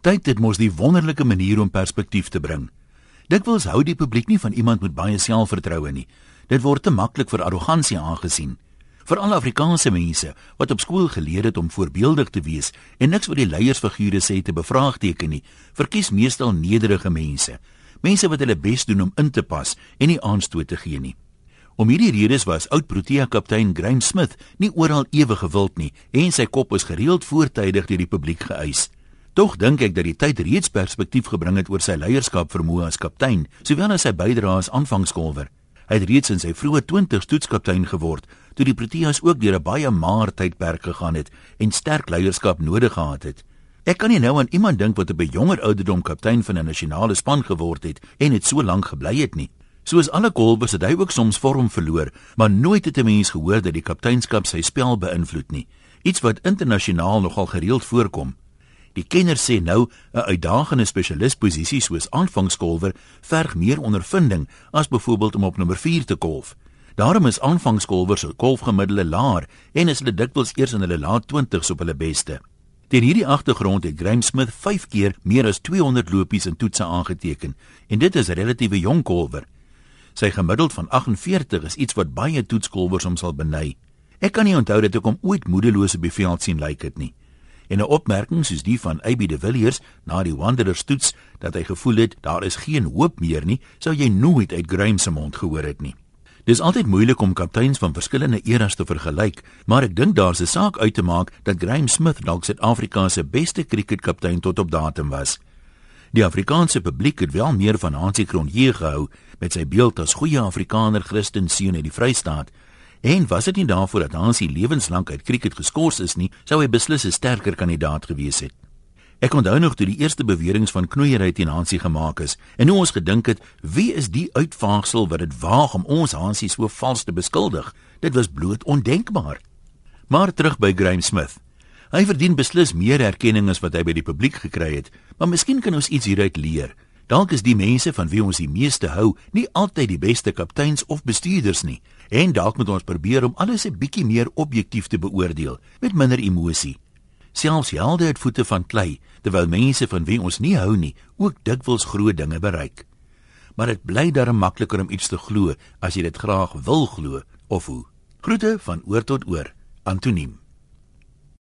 Tyd dit mos die wonderlike manier om perspektief te bring. Dikwels hou die publiek nie van iemand met baie selfvertroue nie. Dit word te maklik vir arrogansie aangesien. Veral Afrikaanse mense wat op skool geleer het om voorbeeldig te wees en niks wat die leiersfigure sê te bevraagteken nie, verkies meestal nederige mense. Mense wat hulle bes doen om in te pas en nie aanstoot te gee nie. Om hierdie redes was oud Protea kaptein Graham Smith nie oral ewe gewild nie en sy kop is gereeld voortydig deur die publiek geëis. Tog dink ek dat die tyd reeds perspektief gebring het oor sy leierskap vermoë as kaptein, sowel as sy bydrae as aanvangskolwer. Hy het reeds in sy vroeë 20's toetskaptein geword, toe die Proteas ook deur 'n baie maar tydperk gegaan het en sterk leierskap nodig gehad het. Ek kan nie nou aan iemand dink wat op 'n jonger ouderdom kaptein van 'n nasionale span geword het en dit so lank gebly het nie. Soos alle golfers het hy ook soms vorm verloor, maar nooit het 'n mens gehoor dat die kapteinskap sy spel beïnvloed nie. Iets wat internasionaal nogal gereeld voorkom. Die kenners sê nou 'n uitdagende spesialisposisie soos aanvangskolwer verg meer ondervinding as byvoorbeeld om op nommer 4 te golf. Daarom is aanvangskolwers se golfgemiddelde laer en is hulle dikwels eers in hulle laat 20's op hulle beste. Teen hierdie agtergrond het Graham Smith 5 keer meer as 200 lopies in toetse aangeteken en dit is 'n relatiewe jong kolwer. Sy gemiddeld van 48 is iets wat baie toetskolwers hom sal beny. Ek kan nie onthou dat ek hom ooit moedeloos op die veld sien lyk dit nie. En 'n opmerking soos die van AB de Villiers na die Wanderers toets dat hy gevoel het daar is geen hoop meer nie, sou jy nooit uit Graham se mond gehoor het nie. Dis altyd moeilik om kapteins van verskillende eras te vergelyk, maar ek dink daar's 'n saak uit te maak dat Graham Smith dalk Suid-Afrika se beste kriketkaptein tot op datum was. Die Afrikaanse publiek het wel meer van Hansie Cronje gehou met sy beeld as goeie Afrikaner Christen seun in die Vrystaat. En was dit nie daarvoor dat Hansie lewenslank uit kriket geskort is nie, sou hy beslis 'n sterker kandidaat gewees het. Ek onthou nog toe die eerste beweringe van knoeiery teen Hansie gemaak is en hoe ons gedink het, wie is die uitvaagsel wat dit waag om ons Hansie so vals te beskuldig? Dit was bloot ondenkbaar. Maar terug by Graham Smith. Hy verdien beslis meer erkenning as wat hy by die publiek gekry het, maar miskien kan ons iets hieruit leer. Dalk is die mense van wie ons die meeste hou, nie altyd die beste kapteins of bestuurders nie, en dalk moet ons probeer om alles 'n bietjie meer objektief te beoordeel, met minder emosie. Selfs helde het voete van klei, terwyl mense van wie ons nie hou nie, ook dikwels groot dinge bereik. Maar dit bly darem makliker om iets te glo as jy dit graag wil glo of hoe. Groete van oor tot oor. Antoniem